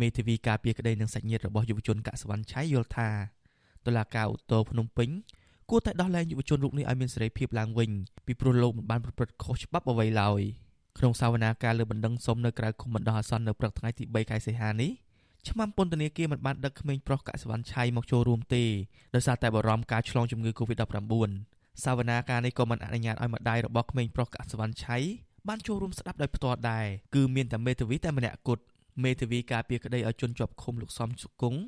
មេធាវីការពារក្តីនឹងសាច់ញាតិរបស់យុវជនកសវណ្ណឆៃយល់ថាតុលាការឧទ្ធរភ្នំពេញគួរតែដោះលែងយុវជនរូបនេះឲ្យមានសេរីភាពឡើងវិញពីព្រោះលោកមិនបានប្រព្រឹត្តខុសច្បាប់អ្វីឡើយក្នុងសវនាការលើបណ្ដឹងសុំនៅក្រៅឃុំបណ្ដោះអាសន្ននៅព្រឹកថ្ងៃទី3ខែសីហានេះឆ្មាំពន្ធនាគារមិនបានដឹកក្មេងប្រុសកសវណ្ណឆៃមកចូលរួមទេដោយសារតែបារម្ភការឆ្លងជំងឺ Covid-19 សវនាការនេះក៏មិនអនុញ្ញាតឲ្យម្ដាយរបស់ក្មេងប្រុសកសវណ្ណឆៃបានចូលរួមស្ដាប់ដោយផ្ទាល់ដែរគឺមានតែមេធាវីតែម្នាក់គត់ មេធាវីការពារក្តីឲ្យជន់ជាប់ឃុំលោកសំសុគង្គ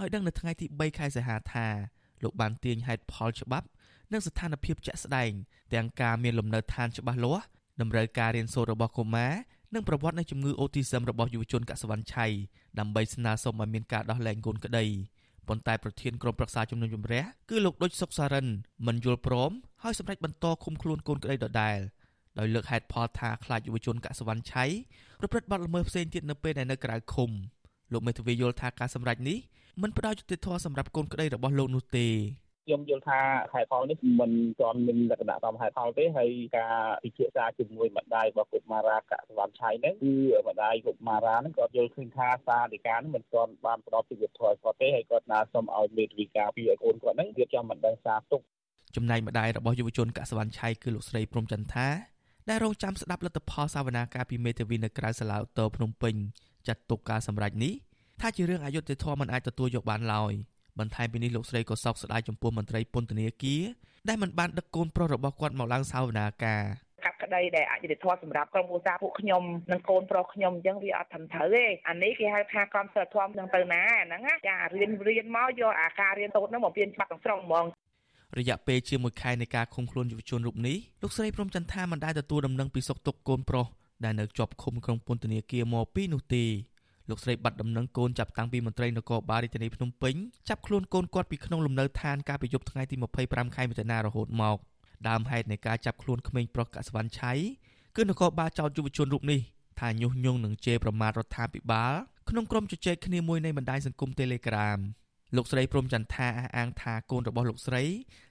ឲ្យដឹងនៅថ្ងៃទី3ខែសីហាថាលោកបានទាញហេតុផលច្បាប់និងស្ថានភាពជាក់ស្ដែងទាំងការមានលំនៅឋានច្បាស់លាស់តម្រូវការរៀនសូត្ររបស់កុមារនិងប្រវត្តិនៃជំងឺអូទីសឹមរបស់យុវជនកសវណ្ណឆៃដើម្បីស្នើសុំឲ្យមានការដោះលែងកូនក្តីប៉ុន្តែប្រធានក្រុមប្រឹក្សាជំនុំជម្រះគឺលោកដុចសុកសារិនមិនយល់ព្រមហើយសម្រេចបន្តឃុំខ្លួនកូនក្តីដដែល ដោយលើកហេតុផលថាខ្លាចយុវជនកសវណ្ណឆៃប្រព្រឹត្តបទល្មើសផ្សេងទៀតនៅពេលដែលនៅក្រៅឃុំលោកមេធាវីយល់ថាការសម្រេចនេះមិនផ្ដល់យុត្តិធម៌សម្រាប់កូនក្តីរបស់លោកនោះទេខ្ញុំយល់ថាហេតុផលនេះមិនទាន់មានលក្ខណៈតាមហេតុផលទេហើយការពិភាក្សាជាមួយម្ដាយរបស់កុមារាកសវណ្ណឆៃហ្នឹងគឺម្ដាយកុមារាហ្នឹងគាត់យល់ឃើញថាសារដីកាហ្នឹងមិនទាន់បានផ្ដល់ពីវិធ័យគាត់ទេហើយគាត់ណាសូមឲ្យមេធាវីការពីឲ្យកូនគាត់ហ្នឹងរៀបចំមិនដឹងសារទុកចំណែកម្ដាយរបស់យុវជនកសវណ្ណឆៃគឺលោកស្រីព្រំចន្ទថា ដែលរងចាំស្ដាប់លទ្ធផលសវនាការពីមេធាវីនៅក្រៅសាលាឧទ្ធរភ្នំពេញចាត់ទុកការសម្រេចនេះថាជារឿងអយុត្តិធម៌មិនអាចទទួលយកបានឡើយបន្ថែមពីនេះលោកស្រីក៏សោកស្ដាយចំពោះមន្ត្រីពន្ធនាគារដែលមិនបានដឹកកូនប្រុសរបស់គាត់មកឡើងសាវនាការកាត់ក្តីដែលអយុត្តិធម៌សម្រាប់ក្រុមគ្រួសារពួកខ្ញុំនិងកូនប្រុសខ្ញុំអញ្ចឹងវាអត់ត្រឹមត្រូវទេអានេះគេហៅថាកម្មសិលធម៌នឹងទៅណាអាហ្នឹងចារៀនរៀនមកយកអាការរៀនសូត្រហ្នឹងមកពៀនច្បាប់ទាំងស្រុងហ្មង រយៈពេលជាមួយខែនៃការឃុំខ្លួនយុវជនរូបនេះលោកស្រីព្រំចន្ទថាមិនដែលទទួលដំណឹងពីសុខទុក្ខកូនប្រុសដែលនៅជាប់ឃុំក្នុងពន្ធនាគារមកពីនោះទេលោកស្រីបាត់ដំណឹងកូនចាប់តាំងពីមន្ត្រីនគរបាលរាជធានីភ្នំពេញចាប់ខ្លួនកូនគាត់ពីក្នុងលំនៅឋានកាលពីយប់ថ្ងៃទី25ខែមិថុនារហូតមកដើមហេតុនៃការចាប់ខ្លួនក្មេងប្រុសកសវណ្ណឆៃគឺនគរបាលចោទយុវជនរូបនេះថាញុះញង់នឹងជេរប្រមាថរដ្ឋាភិបាលក្នុងក្រុមជជែកគ្នាមួយនៃបណ្ដាញសង្គម Telegram លោកស្រីព្រំចន្ទថាអះអាងថាកូនរបស់លោកស្រី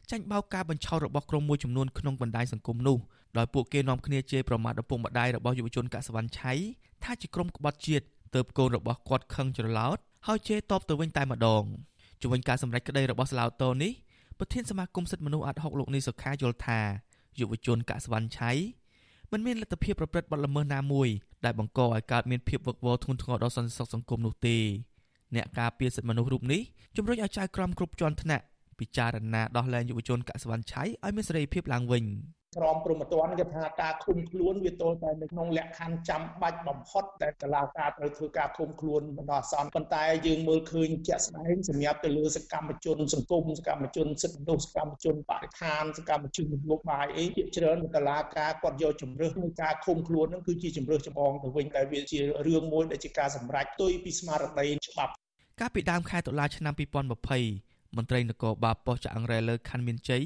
ចាញ់បោកការបញ្ឆោតរបស់ក្រុមមួយចំនួនក្នុងបណ្ដាញសង្គមនោះដោយពួកគេនាំគ្នាជេរប្រមាថឪពុកម្ដាយរបស់យុវជនកសវណ្ណឆៃថាជាក្រុមក្បត់ជាតិទើបកូនរបស់គាត់ខឹងច្រឡោតហើយជេរតបទៅវិញតែម្ដងជំវិញការសម្រេចក្តីរបស់ស្លាវតូនេះប្រធានសមាគមសិទ្ធិមនុស្សអាត់ហុកលោកនេះសុខាយល់ថាយុវជនកសវណ្ណឆៃមិនមានលទ្ធភាពប្រព្រឹត្តបទល្មើសណាមួយដែលបង្កឲ្យកើតមានភាពវឹកវរធ្ងន់ធ្ងរដល់សន្តិសុខសង្គមនោះទេ អ្នកការពារសិទ្ធិមនុស្សរូបនេះជំរុញឲ្យចៅក្រមគ្រប់ជាន់ថ្នាក់ពិចារណាដោះលែងយុវជនកសវណ្ណឆៃឲ្យមានសេរីភាពឡើងវិញ។ ក្រមព្រហ្មទណ្ឌគេថាការឃុំខ្លួនវាទល់តែនៅក្នុងលក្ខខណ្ឌចាំបាច់បំផុតដែលតឡាការត្រូវធ្វើការឃុំខ្លួនបណ្ដោះអាសន្នប៉ុន្តែយើងមើលឃើញជាក់ស្ដែងសម្រាប់ទៅលើសកម្មជនសង្គមសកម្មជនសិទ្ធិមនុស្សសកម្មជនបរិស្ថានសកម្មជននយោបាយអីជាច្រើនតឡាការគាត់យកជំរឿសនៃការឃុំខ្លួនហ្នឹងគឺជាជំរឿសចម្បងទៅវិញតែវាជារឿងមួយដែលជាការសម្រេចផ្ទុយពីស្មារតីច្បាប់កាលពីដើមខែតុលាឆ្នាំ2020មន្ត្រីនគរបាលប៉ុស្តិ៍ចាអង្រែលើខណ្ឌមានជ័យ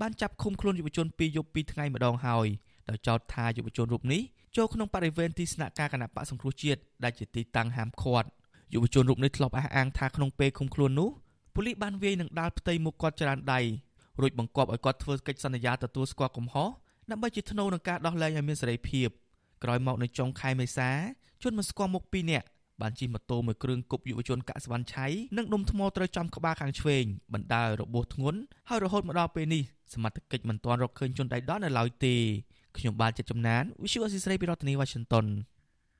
បានចាប់ឃុំខ្លួនយុវជនពីរយប់ពីរថ្ងៃម្ដងហើយដោយចោទថាយុវជនរូបនេះចូលក្នុងបរិវេណទីស្នាក់ការគណៈបកសង្គ្រោះជាតិដែលជាទីតាំងហាមឃាត់យុវជនរូបនេះធ្លាប់អះអាងថាក្នុងពេលឃុំខ្លួននោះប៉ូលីសបានវាយនឹងដាល់ផ្ទៃមុខគាត់ច្រើនដៃរួចបង្គាប់ឲ្យគាត់ធ្វើកិច្ចសន្យាទទួលស្គាល់កំហុសដើម្បីជាធ្នូនឹងការដោះលែងឲ្យមានសេរីភាពក្រោយមកនៅចុងខែមេសាជនមិនស្គាល់មុខពីរនាក់ បានជិះម៉ូតូមួយគ្រឿងគប់យុវជនកសវណ្ណឆៃនិងដុំថ្មត្រូវចំក្បាលខាងឆ្វេងបណ្ដាលរបួសធ្ងន់ហើយរហូតមកដល់ពេលនេះសមត្ថកិច្ចមិនទាន់រកឃើញជនដៃដល់នៅឡើយទេខ្ញុំបានចិត្តចំណាន Visual Assisray ពីរដ្ឋធានី Washington